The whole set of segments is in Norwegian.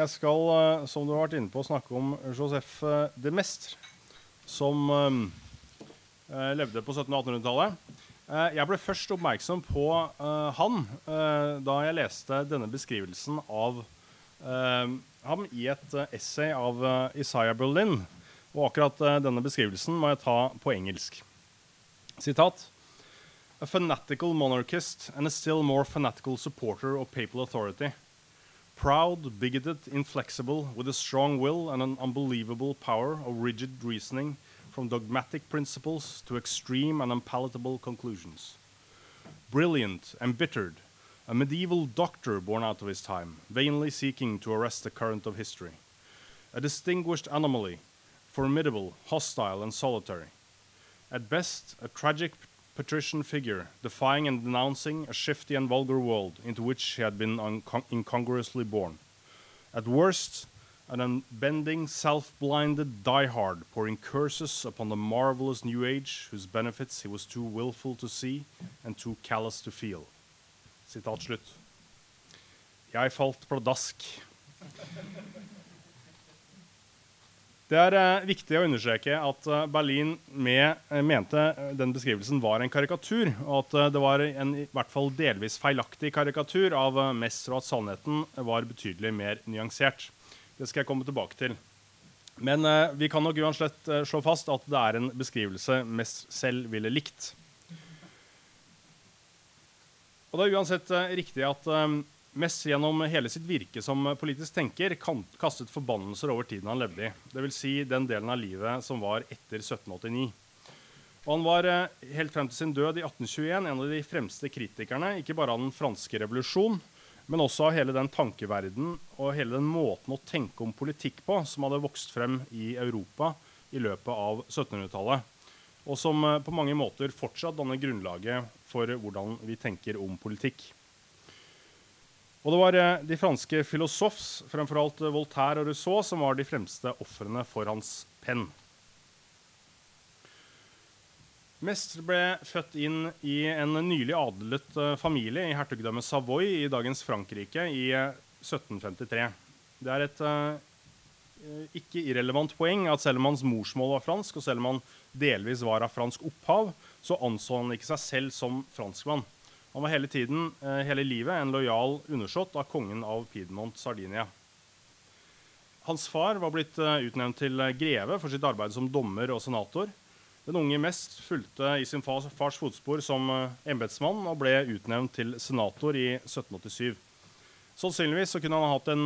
Jeg skal, eh, som du har vært inne på, snakke om Joseph eh, de Mestre, som eh, levde på 1700- og 1800-tallet. Eh, jeg ble først oppmerksom på han da jeg leste denne beskrivelsen av ham i et essay av Isaiah Berlin. Og akkurat denne beskrivelsen må jeg ta på engelsk. Sitat. A fanatical monarchist and a still more fanatical supporter of papal authority. Proud, bigoted, inflexible, with a strong will and an unbelievable power of rigid reasoning from dogmatic principles to extreme and unpalatable conclusions. Brilliant, embittered, a medieval doctor born out of his time, vainly seeking to arrest the current of history. A distinguished anomaly, formidable, hostile, and solitary. At best, a tragic patrician figure, defying and denouncing a shifty and vulgar world into which he had been incongruously born. At worst, an unbending, self blinded diehard, pouring curses upon the marvelous new age whose benefits he was too willful to see and too callous to feel. Sitat slutt. Jeg falt pladask. Det er eh, viktig å understreke at eh, Berlin med, eh, mente eh, den beskrivelsen var en karikatur, og at eh, det var en i hvert fall delvis feilaktig karikatur av uh, Messer, og at sannheten var betydelig mer nyansert. Det skal jeg komme tilbake til. Men vi kan nok uansett slå fast at det er en beskrivelse Mess selv ville likt. Og det er uansett riktig at Mess gjennom hele sitt virke som politisk tenker kastet forbannelser over tiden han levde i. Dvs. Si den delen av livet som var etter 1789. Og han var eh, helt frem til sin død i 1821 en av de fremste kritikerne, ikke bare av den franske revolusjon, men også av hele den tankeverden og hele den måten å tenke om politikk på som hadde vokst frem i Europa i løpet av 1700-tallet. Og som eh, på mange måter fortsatt danner grunnlaget for hvordan vi tenker om politikk. Og det var eh, de franske filosofs, fremfor alt eh, Voltaire og Rousseau, som var de fremste ofrene for hans penn. Mestre ble født inn i en nylig adlet eh, familie i hertugdømmet Savoy i dagens Frankrike i eh, 1753. Det er et eh, eh, ikke irrelevant poeng at selv om hans morsmål var fransk, og selv om han delvis var av fransk opphav, så anså han ikke seg selv som franskmann. Han var hele tiden, eh, hele livet, en lojal undersått av kongen av Piedmont, Sardinia. Hans far var blitt eh, utnevnt til eh, greve for sitt arbeid som dommer og senator. Den unge Mest fulgte i sin fars, fotspor som embetsmann og ble utnevnt til senator i 1787. Sannsynligvis kunne han ha hatt en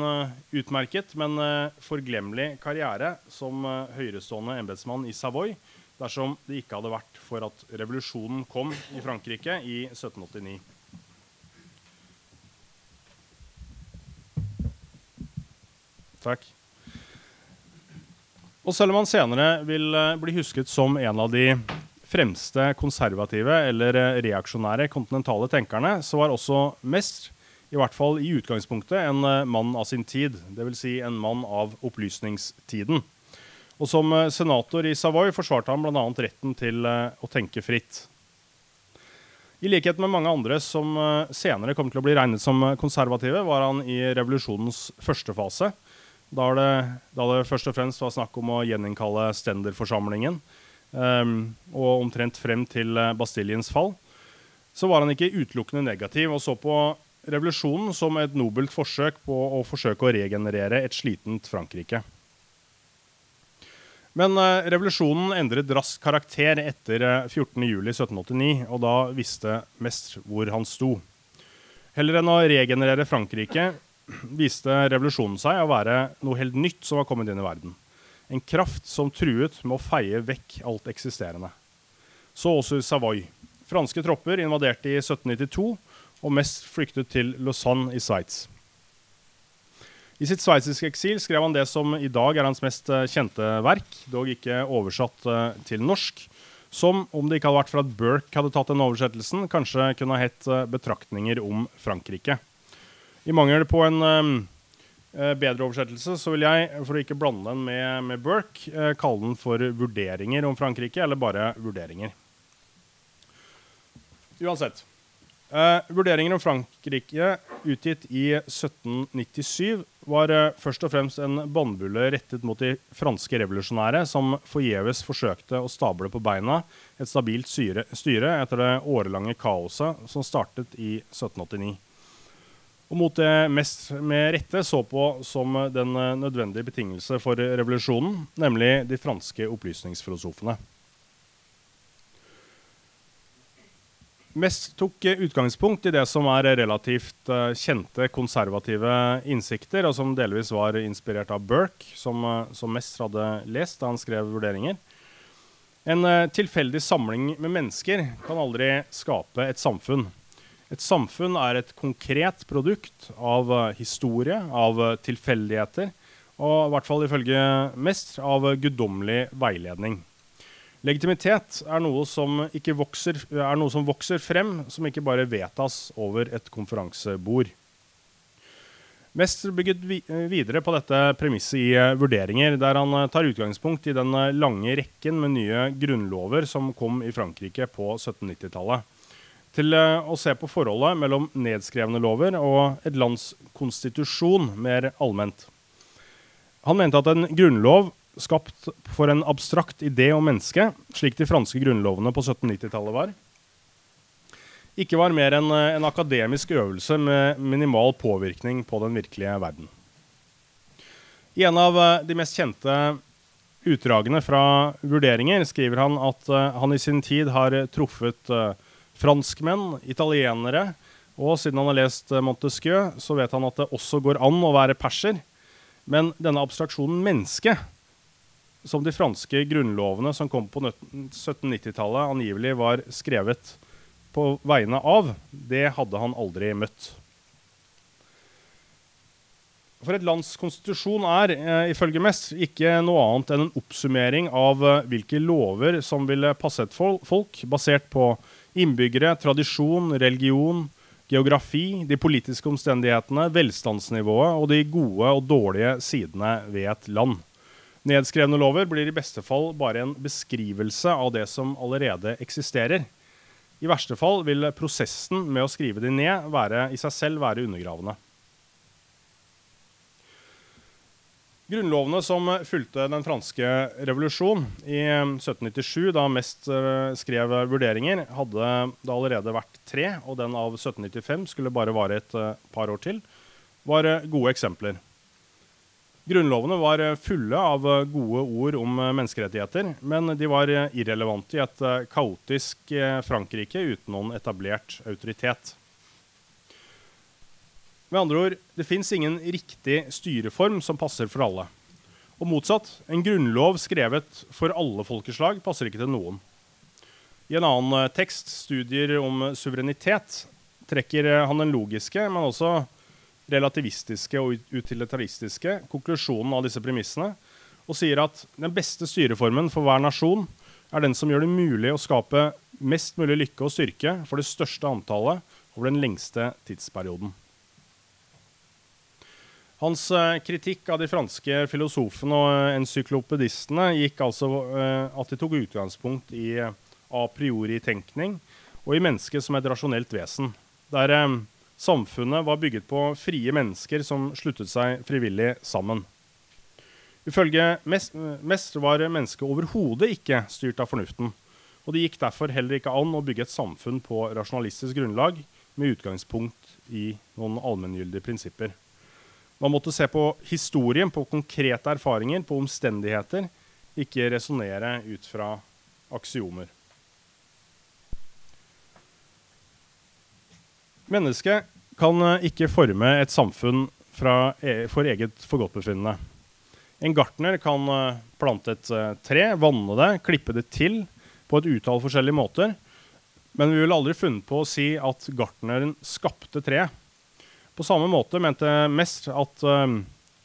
utmerket, men forglemmelig karriere som høyrestående embetsmann i Savoy dersom det ikke hadde vært for at revolusjonen kom i Frankrike i 1789. Takk. Og selv om han senere vil eh, bli husket som en av de fremste konservative eller reaksjonære kontinentale tenkerne, så var også Mest, i hvert fall i utgangspunktet, en eh, mann av sin tid. Dvs. Si en mann av opplysningstiden. Og som eh, senator i Savoy forsvarte han bl.a. retten til eh, å tenke fritt. I likhet med mange andre som eh, senere kom til å bli regnet som konservative, var han i revolusjonens første fase. Da det, da det først og fremst var snakk om å gjeninnkalle stenderforsamlingen, Um, og omtrent frem til Bastiljens fall, så var han ikke utelukkende negativ og så på revolusjonen som et nobelt forsøk på å forsøke å regenerere et slitent Frankrike. Men eh, revolusjonen endret raskt karakter etter eh, 14.07.1789, og da visste Mestre hvor han sto. Heller enn å regenerere Frankrike viste revolusjonen seg å være noe helt nytt som var kommet inn i verden. En kraft som truet med å feie vekk alt eksisterende. Så også Savoy. Franske tropper invaderte i 1792, og mest flyktet til Lausanne i Sveits. I sitt sveitsiske eksil skrev han det som i dag er hans mest eh, kjente verk, dog ikke oversatt eh, til norsk, som, om det ikke hadde vært for at Burke hadde tatt den oversettelsen, kanskje kunne ha hett eh, 'Betraktninger om Frankrike'. I mangel på en bedre oversettelse så vil jeg, for å ikke blande den med, med Burke, kalle den for 'Vurderinger om Frankrike', eller bare 'Vurderinger'. Uansett. Eh, vurderinger om Frankrike, utgitt i 1797, var eh, først og fremst en bannbulle rettet mot de franske revolusjonære, som forgjeves forsøkte å stable på beina et stabilt syre, styre etter det årelange kaoset som startet i 1789. Og mot det mest med rette så på som den eh, nødvendige betingelse for revolusjonen, nemlig de franske opplysningsfilosofene. Mest tok utgangspunkt i det som er relativt uh, kjente konservative innsikter, og som delvis var inspirert av Burke, som, uh, som mest hadde lest da han skrev vurderinger. En uh, tilfeldig samling med mennesker kan aldri skape et samfunn. Et samfunn er et konkret produkt av historie, av tilfeldigheter, og i hvert fall ifølge Mest av guddommelig veiledning. Legitimitet er noe, vokser, er noe som vokser frem, som ikke bare vedtas over et konferansebord. Mest bygget videre på dette premisset i uh, vurderinger, der han uh, tar utgangspunkt i den uh, lange rekken med nye grunnlover som kom i Frankrike på 1790-tallet, til å se på forholdet mellom nedskrevne lover og et lands konstitusjon mer allment. Han mente at en grunnlov skapt for en abstrakt idé om mennesket, slik de franske grunnlovene på 1790-tallet var, ikke var mer enn eh, en akademisk øvelse med minimal påvirkning på den virkelige verden. I en av eh, de mest kjente utdragene fra vurderinger skriver han at uh, han i sin tid har truffet franskmenn, italienere, og siden han har lest Montesquieu, så vet han at det også går an å være perser. Men denne abstraksjonen menneske som de franske grunnlovene som kom på 1790-tallet, angivelig var skrevet på vegne av, det hadde han aldri møtt. For et lands konstitusjon er eh, ifølge Mest ikke noe annet enn en oppsummering av eh, hvilke lover som ville passe et folk, basert på innbyggere, tradisjon, religion, geografi, de politiske omstendighetene, velstandsnivået og de gode og dårlige sidene ved et land. Nedskrevne lover blir i beste fall bare en beskrivelse av det som allerede eksisterer. I verste fall vil prosessen med å skrive de ned være, i seg selv være undergravende. Grunnlovene som fulgte den franske revolusjon i 1797, da Mest eh, skrev vurderinger, hadde det allerede vært tre, og den av 1795 skulle bare vare et eh, par år til, var eh, gode eksempler. Grunnlovene var eh, fulle av eh, gode ord om eh, menneskerettigheter, men de var irrelevante i et kaotisk Frankrike uten noen etablert autoritet. Med andre ord, det fins ingen riktig styreform som passer for alle. Og motsatt, en grunnlov skrevet for alle folkeslag passer ikke til noen. I en annen tekst, 'Studier om suverenitet', trekker han den logiske, men også relativistiske og utilitaristiske konklusjonen av disse premissene, og sier at den beste styreformen for hver nasjon er den som gjør det mulig å skape mest mulig lykke og styrke for det største antallet over den lengste tidsperioden. Hans eh, kritikk av de franske filosofene og encyklopedistene gikk altså eh, at de tok utgangspunkt i a priori-tenkning og i mennesket som et rasjonelt vesen. Der eh, Samfunnet var bygget på frie mennesker som sluttet seg frivillig sammen. Ifølge Mest, var mennesket overhodet ikke styrt av fornuften. Og det gikk derfor heller ikke an å bygge et samfunn på rasjonalistisk grunnlag med utgangspunkt i noen allmenngyldige prinsipper. Man måtte se på historien, på konkrete erfaringer, på omstendigheter, ikke resonnere ut fra aksiomer. Mennesket kan eh, ikke forme et samfunn fra, e, for eget forgodtbefinnende. En gartner kan eh, plante et eh, tre, vanne det, klippe det til på et utall forskjellige måter. Men vi ville aldri funnet på å si at gartneren skapte treet. På samme måte mente Mest at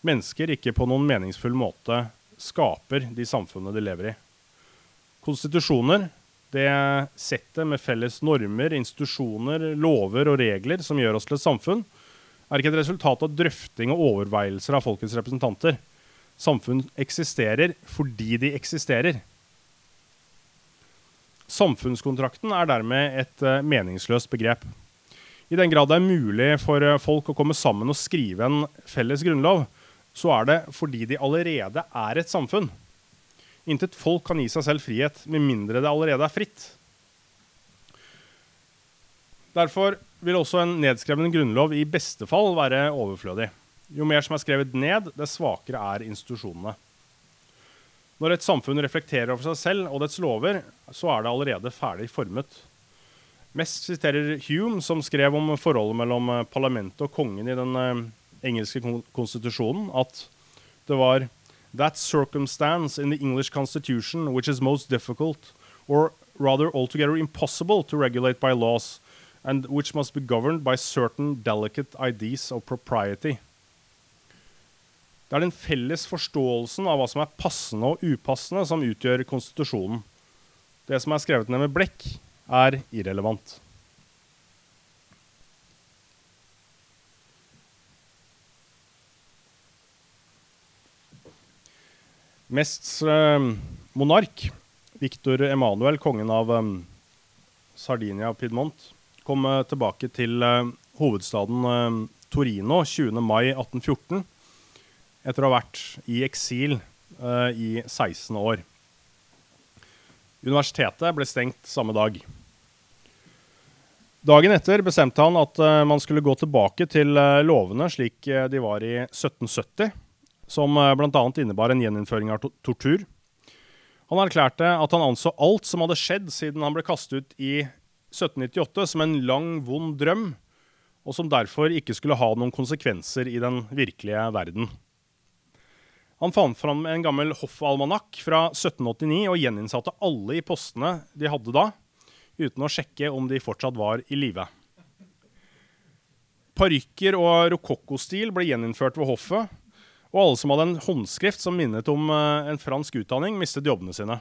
mennesker ikke på noen meningsfull måte skaper de samfunnene de lever i. Konstitusjoner det settet med felles normer, institusjoner, lover og regler som gjør oss til et samfunn, er ikke et resultat av drøfting og overveielser av folkets representanter. Samfunn eksisterer fordi de eksisterer. Samfunnskontrakten er dermed et uh, meningsløst begrep. I den grad det er mulig for eh, folk å komme sammen og skrive en felles grunnlov, så er det fordi de allerede er et samfunn. Intet folk kan gi seg selv frihet med mindre det allerede er fritt. Derfor vil også en nedskreven grunnlov i beste fall være overflødig. Jo mer som er skrevet ned, dess svakere er institusjonene. Når et samfunn reflekterer over seg selv og dets lover, så er det allerede ferdig formet. Mest siterer Hume, som skrev om forholdet mellom eh, parlamentet og kongen i den eh, engelske konstitusjonen, at det var That circumstance in the English constitution which is most difficult, or rather altogether impossible to regulate by laws, and which must be governed by certain delicate ideas of propriety. Det er den felles forståelsen av hva som er passende og upassende, som utgjør konstitusjonen. Det som er skrevet ned med blekk, er irrelevant. Mests eh, monark, Victor Emanuel, kongen av eh, Sardinia Piedmont, kom eh, tilbake til eh, hovedstaden eh, Torino 20. mai 1814 etter å ha vært i eksil uh, i 16 år. Universitetet ble stengt samme dag. Dagen etter bestemte han at man skulle gå tilbake til lovene slik de var i 1770, som uh, bl.a. innebar en gjeninnføring av tortur. Han erklærte at han anså alt som hadde skjedd siden han ble kastet ut i 1798, som en lang, vond drøm, og som derfor ikke skulle ha noen konsekvenser i den virkelige verden. Han fant fram en gammel hoffalmanakk fra 1789 og gjeninnsatte alle i postene de hadde da, uten å sjekke om de fortsatt var i live. Parykker og rokokkostil ble gjeninnført ved hoffet, og alle som hadde en håndskrift som minnet om eh, en fransk utdanning, mistet jobbene sine.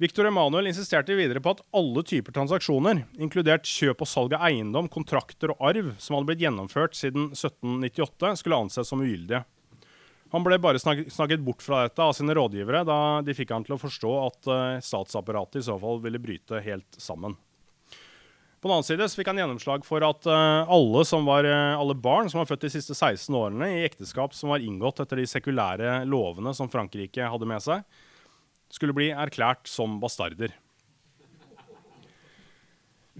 Victor Emanuel insisterte videre på at alle typer transaksjoner, inkludert kjøp og salg av eiendom, kontrakter og arv som hadde blitt gjennomført siden 1798, skulle anses som ugyldige. Han ble bare snakket bort fra dette av sine rådgivere, da de fikk han til å forstå at uh, statsapparatet i så fall ville bryte helt sammen. På den annen side fikk han gjennomslag for at uh, alle, var, uh, alle, barn som var født de siste 16 årene i ekteskap som var inngått etter de sekulære lovene som Frankrike hadde med seg, skulle bli erklært som bastarder.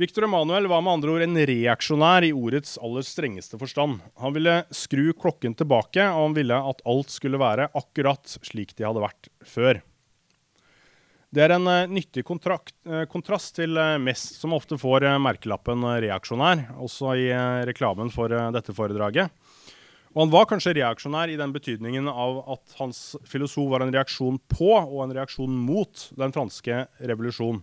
Victor Emanuel var med andre ord en reaksjonær i ordets aller strengeste forstand. Han ville skru klokken tilbake, og han ville at alt skulle være akkurat slik de hadde vært før. Det er en uh, nyttig kontrakt, uh, kontrast til uh, Mest, som ofte får merkelappen reaksjonær, også i reklamen for dette foredraget. Og han var kanskje reaksjonær i den betydningen av at hans filosof var en reaksjon på og en reaksjon mot den franske revolusjonen.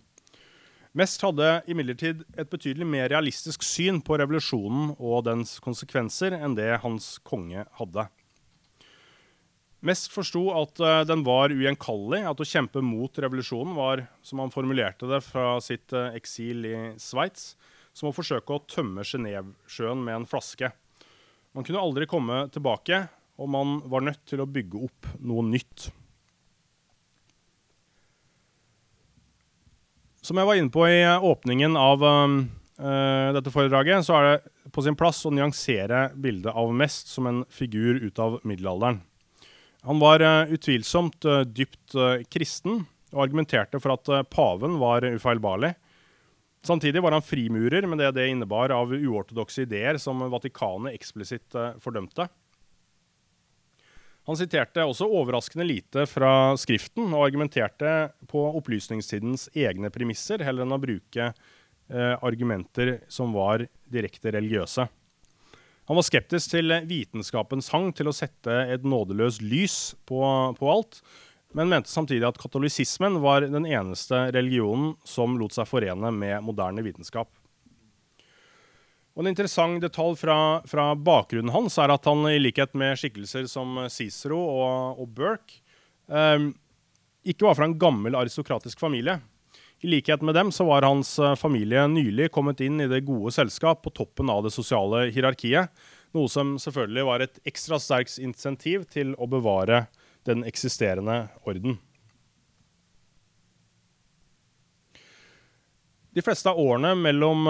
Mest hadde imidlertid et betydelig mer realistisk syn på revolusjonen og dens konsekvenser enn det hans konge hadde. Mest forsto at uh, den var ugjenkallelig, at å kjempe mot revolusjonen var, som han formulerte det fra sitt uh, eksil i Sveits, som å forsøke å tømme Genévesjøen med en flaske. Man kunne aldri komme tilbake, og man var nødt til å bygge opp noe nytt. Som jeg var inne på i eh, åpningen av uh, dette foredraget, så er det på sin plass å nyansere bildet av Mest som en figur ut av middelalderen. Han var uh, utvilsomt uh, dypt kristen og argumenterte for at paven var ufeilbarlig. Samtidig var han frimurer med det det innebar av uortodokse ideer som Vatikanet eksplisitt fordømte. Han siterte også overraskende lite fra Skriften, og argumenterte på opplysningstidens egne premisser, heller enn å bruke eh, argumenter som var direkte religiøse. Han var skeptisk til vitenskapens hang til å sette et nådeløst lys på, på alt, men mente samtidig at katolisismen var den eneste religionen som lot seg forene med moderne vitenskap. Og En interessant detalj fra, fra, bakgrunnen hans er at han, i likhet med skikkelser som Cicero og, og Burke, eh, ikke var fra en gammel aristokratisk familie. I likhet med dem så var hans eh, familie nylig kommet inn i det gode selskap på toppen av det sosiale hierarkiet, noe som selvfølgelig var et ekstra sterkt insentiv til å bevare den eksisterende orden. De fleste av årene mellom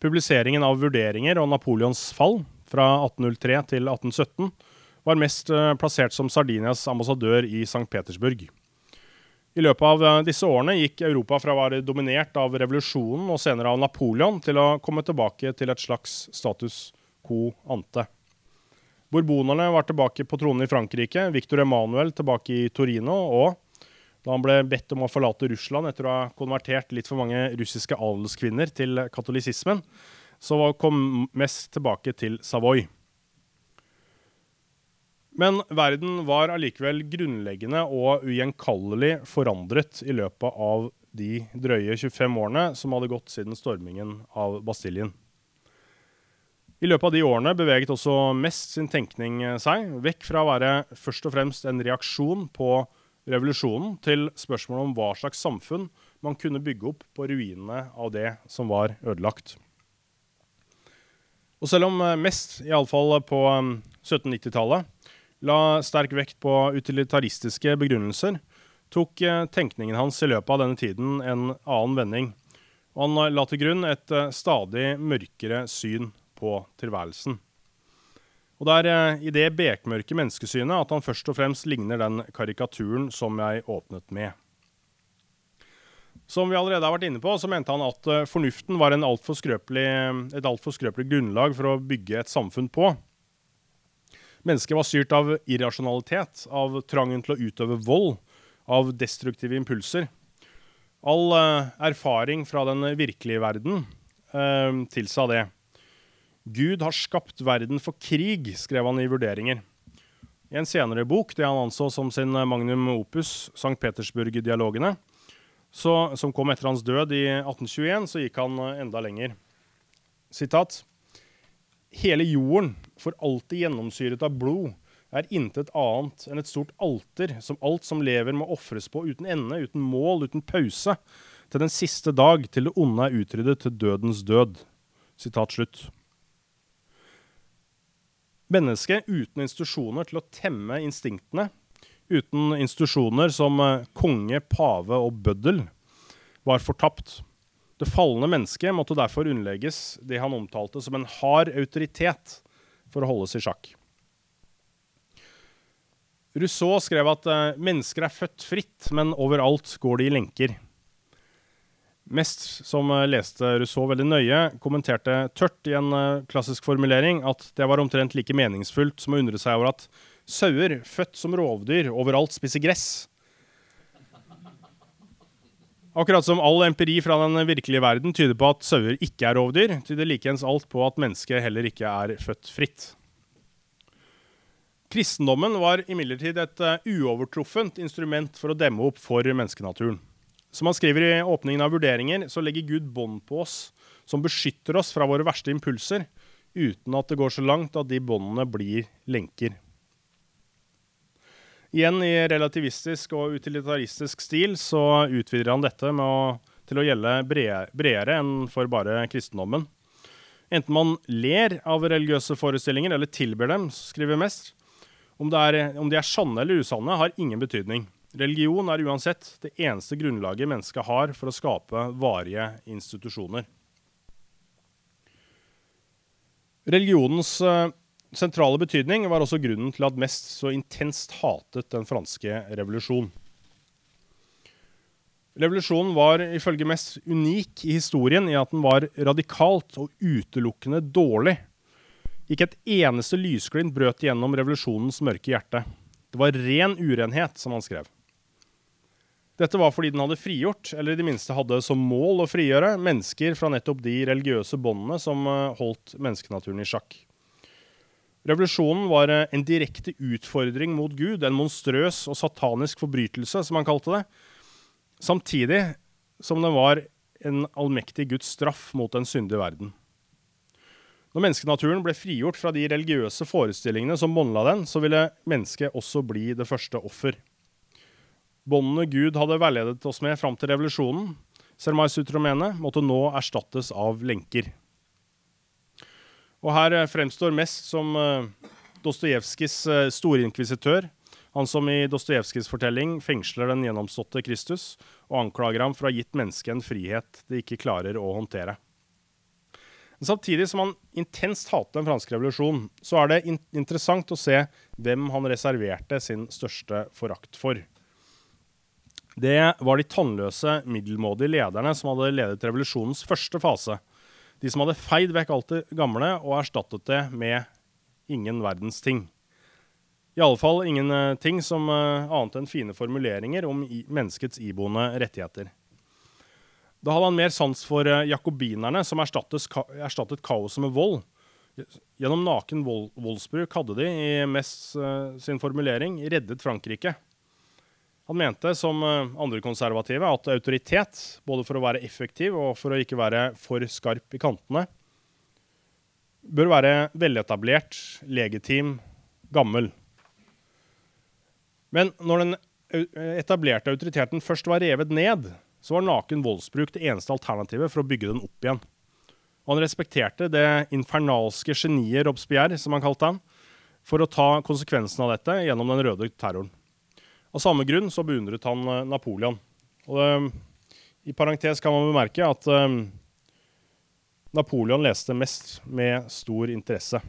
Publiseringen av vurderinger og Napoleons fall fra 1803 til 1817 var mest eh, plassert som Sardinias ambassadør i St. Petersburg. I løpet av eh, disse årene gikk Europa fra å være dominert av revolusjonen og senere av Napoleon til å komme tilbake til et slags status quo ante. Borbonerne var tilbake på tronen i Frankrike, Victor Emanuel tilbake i Torino, og da han ble bedt om å forlate Russland etter å ha konvertert litt for mange russiske adelskvinner til katolisismen, så kom mest tilbake til Savoy. Men verden var allikevel grunnleggende og ugjenkallelig forandret i løpet av de drøye 25 årene som hadde gått siden stormingen av Bastiljen. I løpet av de årene beveget også mest sin tenkning seg vekk fra å være først og fremst en reaksjon på revolusjonen, til spørsmålet om hva slags samfunn man kunne bygge opp på ruinene av det som var ødelagt. Og selv om mest, iallfall på 1790-tallet, la sterk vekt på utilitaristiske begrunnelser, tok eh, tenkningen hans i løpet av denne tiden en annen vending. Og han eh, la til grunn et eh, stadig mørkere syn på tilværelsen. Og det er i det bekmørke menneskesynet at han først og fremst ligner den karikaturen som jeg åpnet med. Som vi allerede har vært inne på, så mente han at fornuften var alt skrøpelig, et altfor skrøpelig grunnlag for å bygge et samfunn på. Mennesket var styrt av irrasjonalitet, av trangen til å utøve vold, av destruktive impulser. All uh, erfaring fra den virkelige verden uh, tilsa det. Gud har skapt verden for krig, skrev han i vurderinger. I en senere bok, det han anså som sin magnum opus, St. Petersburg-dialogene, som kom etter hans død i 1821, så gikk han eh, enda lenger. Sitat. Hele jorden, for alltid gjennomsyret av blod, er intet annet enn et stort alter som alt som lever må ofres på uten ende, uten mål, uten pause, til den siste dag, til det onde er utryddet til dødens død. Sitat slutt. Mennesket uten institusjoner til å temme instinktene, uten institusjoner som eh, konge, pave og bøddel, var fortapt. Det falne mennesket måtte derfor underlegges det han omtalte som en hard autoritet for å holdes i sjakk. Rousseau skrev at uh, mennesker er født fritt, men overalt går de i lenker. Mest som uh, leste Rousseau veldig nøye, kommenterte tørt i en uh, klassisk formulering at det var omtrent like meningsfullt som å undre seg over at sauer født som rovdyr overalt spiser gress. Akkurat som all empiri fra den virkelige verden tyder på at sauer ikke er rovdyr, tyder likeens alt på at mennesket heller ikke er født fritt. Kristendommen var imidlertid et uh, uovertruffent instrument for å demme opp for menneskenaturen. Som han skriver i åpningen av vurderinger, så legger Gud bånd på oss som beskytter oss fra våre verste impulser, uten at det går så langt at de båndene blir lenker. Igjen i relativistisk og utilitaristisk stil så utvider han dette å, til å gjelde bredere enn for bare kristendommen. Enten man ler av religiøse forestillinger eller tilber dem, skriver Mest. Om, er, om de er sanne eller usanne, har ingen betydning. Religion er uansett det eneste grunnlaget mennesket har for å skape varige institusjoner. Religionens eh, sentrale betydning var også grunnen til at Mest så intenst hatet den franske revolusjon. Revolusjonen var ifølge Mest unik i historien i at den var radikalt og utelukkende dårlig. Ikke et eneste lysglimt brøt igjennom revolusjonens mørke hjerte. Det var ren urenhet, som han skrev. Dette var fordi den hadde frigjort, eller i det minste hadde som mål å frigjøre, mennesker fra nettopp de religiøse båndene som eh, holdt menneskenaturen i sjakk. Revolusjonen var eh, en direkte utfordring mot Gud, en monstrøs og satanisk forbrytelse, som han kalte det, samtidig som den var en allmektig Guds straff mot en syndig verden. Når menneskenaturen ble frigjort fra de religiøse forestillingene som båndla den, så ville mennesket også bli det første offer. Båndene Gud hadde veiledet oss med fram til revolusjonen, Sermais Utromene, måtte nå erstattes av lenker. Og her eh, fremstår mest som uh, Dostojevskijs uh, storinkvisitør. Han som i Dostojevskijs fortelling fengsler den gjennomståtte Kristus og anklager ham for å ha gitt mennesket en frihet det ikke klarer å håndtere. Men samtidig som han intenst hater den franske revolusjonen, så er det in interessant å se hvem han reserverte sin største forakt for. Det var de tannløse, middelmådige lederne som hadde ledet revolusjonens første fase. De som hadde feid vekk alt det gamle og erstattet det med ingen verdens ting. I alle fall ingenting eh, som uh, annet enn fine formuleringer om menneskets iboende rettigheter. Da hadde han mer sans for uh, jakobinerne, som erstattet kaoset med vold. Gjennom naken vold voldsbruk hadde de, i Mess sin formulering, reddet Frankrike. Han mente, som andre konservative, at autoritet, både for å være effektiv og for å ikke være for skarp i kantene, bør være veletablert, legitim, gammel. Men når den etablerte autoriteten først var revet ned, så var naken voldsbruk det eneste alternativet for å bygge den opp igjen. Og han respekterte det infernalske geniet Robespierre, som han kalte han, for å ta konsekvensen av dette gjennom den røde terroren. Av samme grunn så beundret han eh, Napoleon. Og eh, I parentes kan man bemerke at um, Napoleon leste mest med stor interesse.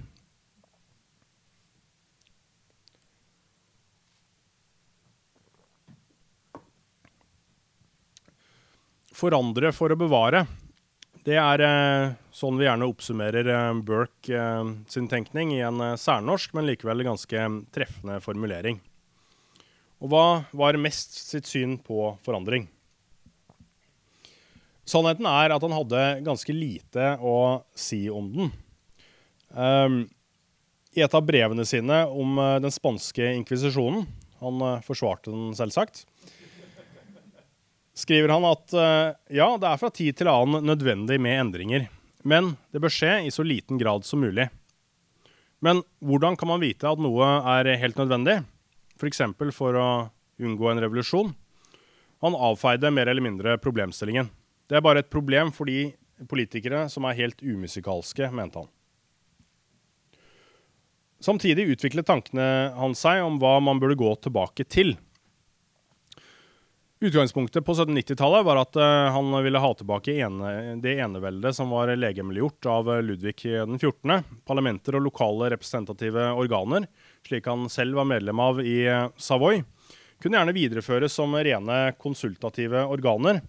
Forandre for å bevare. Det er eh, sånn vi gjerne oppsummerer eh, Burke eh, sin tenkning i en eh, særnorsk, men likevel ganske treffende formulering. Og hva var mest sitt syn på forandring? Sannheten er at han hadde ganske lite å si om den. Um, I et av brevene sine om uh, den spanske inkvisisjonen Han uh, forsvarte den, selvsagt skriver han at uh, ja, det er fra tid til annen nødvendig med endringer, men det bør skje i så liten grad som mulig. Men hvordan kan man vite at noe er helt nødvendig, f.eks. For, for å unngå en revolusjon? Han avfeide mer eller mindre problemstillingen. Det er bare et problem for de politikere som er helt umusikalske, mente han. Samtidig utviklet tankene hans seg om hva man burde gå tilbake til. Utgangspunktet på 1790-tallet var at uh, han ville ha tilbake ene, det eneveldet som var legemliggjort av Ludvig den 14., parlamenter og lokale representative organer, slik han selv var medlem av i uh, Savoy, kunne gjerne videreføres som rene konsultative organer.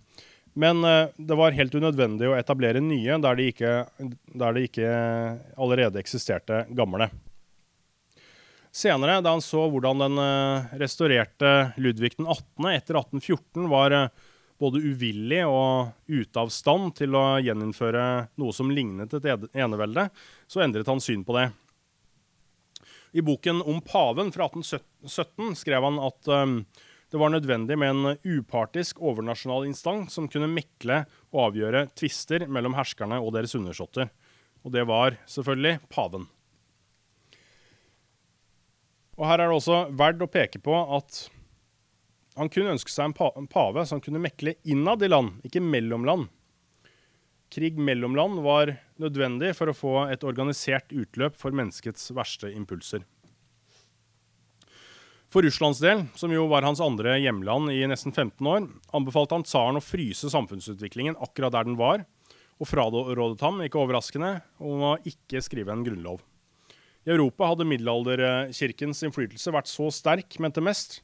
Men det var helt unødvendig å etablere nye der det ikke, der det ikke allerede eksisterte gamle. Senere, da han så hvordan den eh, restaurerte Ludvig den 18. etter 1814 var eh, både uvillig og ute av stand til å gjeninnføre noe som lignet et enevelde, så endret han syn på det. I boken om paven fra 1817 skrev han at um, det var nødvendig med en upartisk overnasjonal instans som kunne mekle og avgjøre tvister mellom herskerne og deres undersåtter. Og det var selvfølgelig paven. Og her er det også verdt å peke på at han kunne ønske seg en, pave som kunne mekle innad i land, ikke mellom land. Krig mellom land var nødvendig for å få et organisert utløp for menneskets verste impulser. For Russlands del, som jo var hans andre hjemland i nesten 15 år, anbefalte han tsaren å fryse samfunnsutviklingen akkurat der den var, og frarådet ham, ikke overraskende, om å ikke skrive en grunnlov. I Europa hadde middelalderkirkens innflytelse vært så sterk, mente mest,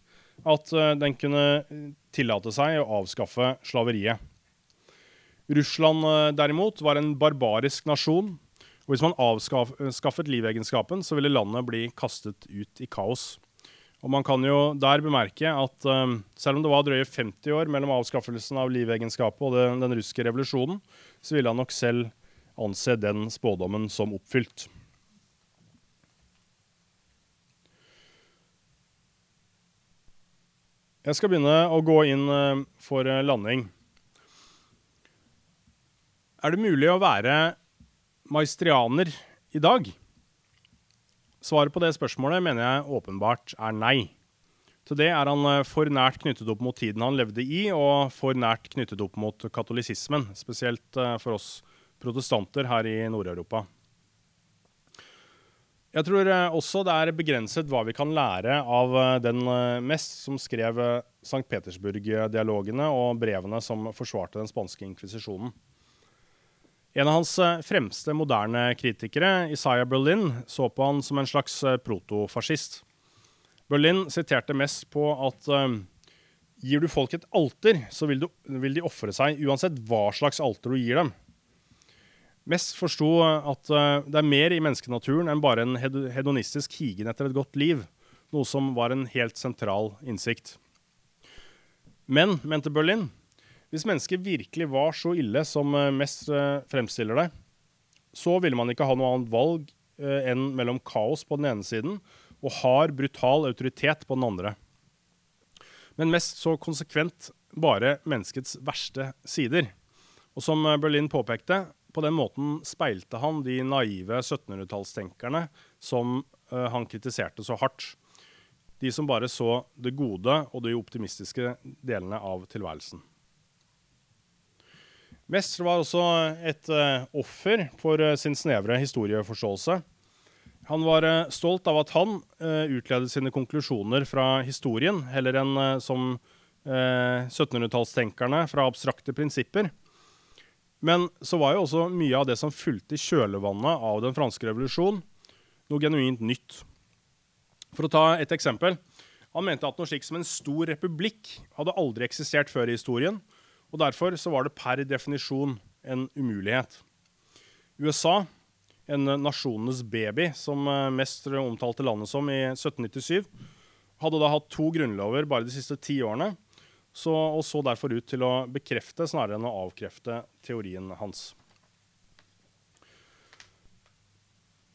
at eh, den kunne eh, tillate seg å avskaffe slaveriet. Russland eh, derimot var en barbarisk nasjon, og hvis man avskaffet livegenskapen, så ville landet bli kastet ut i kaos. Og man kan jo der bemerke at selv om det var drøye 50 år mellom avskaffelsen av livegenskapet og det, den russiske revolusjonen, så ville han nok selv anse den spådommen som oppfylt. Jeg skal begynne å gå inn eh, for eh, landing. Er det mulig å være maestrianer i dag? Svaret på det spørsmålet mener jeg åpenbart er nei. Til det er han eh, for nært knyttet opp mot tiden han levde i, og for nært knyttet opp mot katolisismen, spesielt for oss protestanter her i Nord-Europa. Jeg tror eh, også det er begrenset hva vi kan lære av eh, den eh, mest som skrev St. Petersburg-dialogene og brevene som forsvarte den spanske inkvisisjonen. En av hans fremste moderne kritikere, Isaiah Berlin, så på han som en slags protofascist. Berlin siterte mest på at gir du folk et alter, så vil de ofre seg uansett hva slags alter du gir dem. Mest forsto at uh, det er mer i menneskenaturen enn bare en hedonistisk higen etter et godt liv, noe som var en helt sentral innsikt. Men, mente Berlin, hvis mennesket virkelig var så ille som eh, mest uh, fremstiller det, så ville man ikke ha noe annet valg enn mellom kaos på den ene siden og hard, brutal autoritet på den andre. Men mest så konsekvent bare menneskets verste sider. Og som Berlin påpekte, på den måten speilte han de naive 1700-tallstenkerne som uh, han kritiserte så hardt. De som bare så det gode og de optimistiske delene av tilværelsen. Mestre var også et uh, offer for uh, sin snevre historieforståelse. Han var stolt av at han utledet sine konklusjoner fra historien, heller enn som 1700-tallstenkerne fra abstrakte prinsipper. Men så var jo også mye av det som fulgte i kjølvannet av den franske revolusjonen, noe genuint nytt. For å ta et eksempel. Han mente at noe slikt som en stor republikk hadde aldri eksistert før i historien, og Derfor så var det per definisjon en umulighet. USA, en nasjonenes baby, som eh, mest omtalte landet som i 1797, hadde da hatt to grunnlover bare de siste ti årene, så, og så derfor ut til å bekrefte snarere enn å avkrefte teorien hans.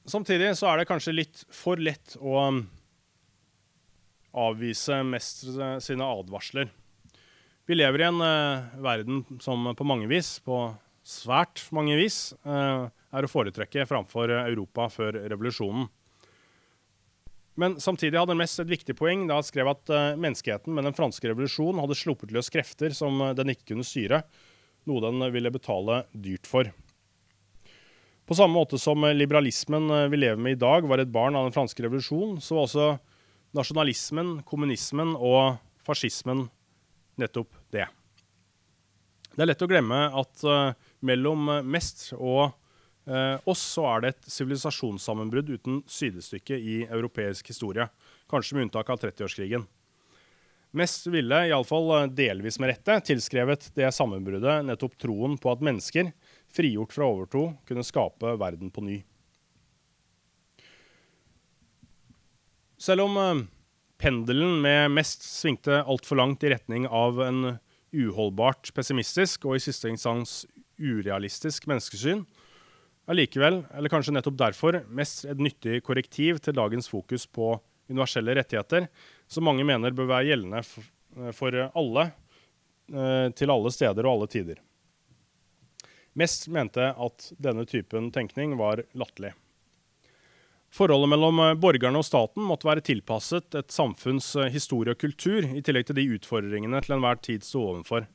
Samtidig så er det kanskje litt for lett å um, avvise mestre sine advarsler. Vi lever i en uh, verden som på mange vis, på svært mange vis, uh, er å foretrekke framfor Europa før revolusjonen. Men samtidig hadde Mess et viktig poeng da han skrev at uh, menneskeheten med den franske revolusjonen hadde sluppet løs krefter som den ikke kunne styre, noe den ville betale dyrt for. På samme måte som liberalismen vi lever med i dag, var et barn av den franske revolusjonen, så var også nasjonalismen, kommunismen og fascismen nettopp det. Det er lett å glemme at mellom Mest og uh, og så er det et sivilisasjonssammenbrudd uten sidestykke i europeisk historie. Kanskje med unntak av 30-årskrigen. Mest ville, iallfall eh, delvis med rette, tilskrevet det sammenbruddet nettopp troen på at mennesker, frigjort fra overtro, kunne skape verden på ny. Selv om uh, pendelen med mest svingte altfor langt i retning av en uholdbart pessimistisk og i siste instans urealistisk menneskesyn, er likevel, eller kanskje nettopp derfor, mest et nyttig korrektiv til dagens fokus på universelle rettigheter, som mange mener bør være gjeldende for alle, eh, til alle steder og alle tider. Mest mente at denne typen tenkning var latterlig. Forholdet mellom eh, borgerne og staten måtte være tilpasset et samfunns eh, historie og kultur, i tillegg til de utfordringene til enhver tid sto overfor.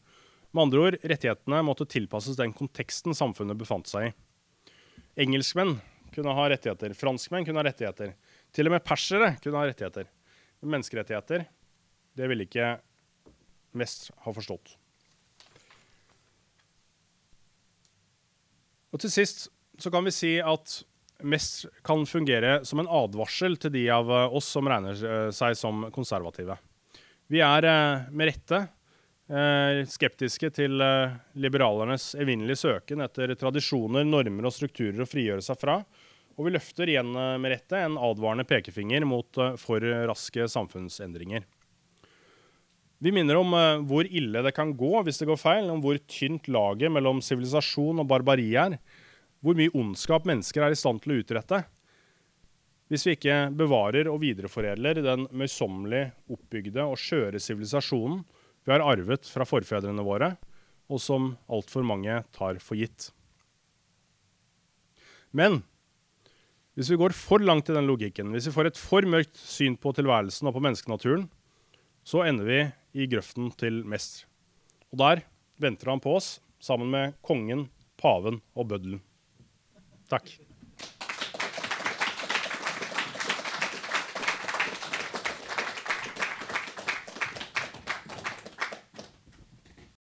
Med andre ord, rettighetene måtte tilpasses den konteksten samfunnet befant seg i. Engelskmenn kunne ha rettigheter, franskmenn kunne ha rettigheter. Til og med persere kunne ha rettigheter. Men menneskerettigheter, det ville ikke mest ha forstått. Og til sist så kan vi si at mest kan fungere som en advarsel til de av oss som regner eh, seg som konservative. Vi er eh, med rette skeptiske til liberalernes evinnelige søken etter tradisjoner, normer og strukturer å frigjøre seg fra. Og vi løfter igjen med rette en advarende pekefinger mot for raske samfunnsendringer. Vi minner om hvor ille det kan gå hvis det går feil, om hvor tynt laget mellom sivilisasjon og barbari er, hvor mye ondskap mennesker er i stand til å utrette hvis vi ikke bevarer og videreforedler den møysommelig oppbygde og skjøre sivilisasjonen vi har arvet fra forfedrene våre, og som altfor mange tar for gitt. Men hvis vi går for langt i den logikken, hvis vi får et for mørkt syn på tilværelsen og på menneskenaturen, så ender vi i grøften til mester. Og der venter han på oss, sammen med kongen, paven og bøddelen. Takk.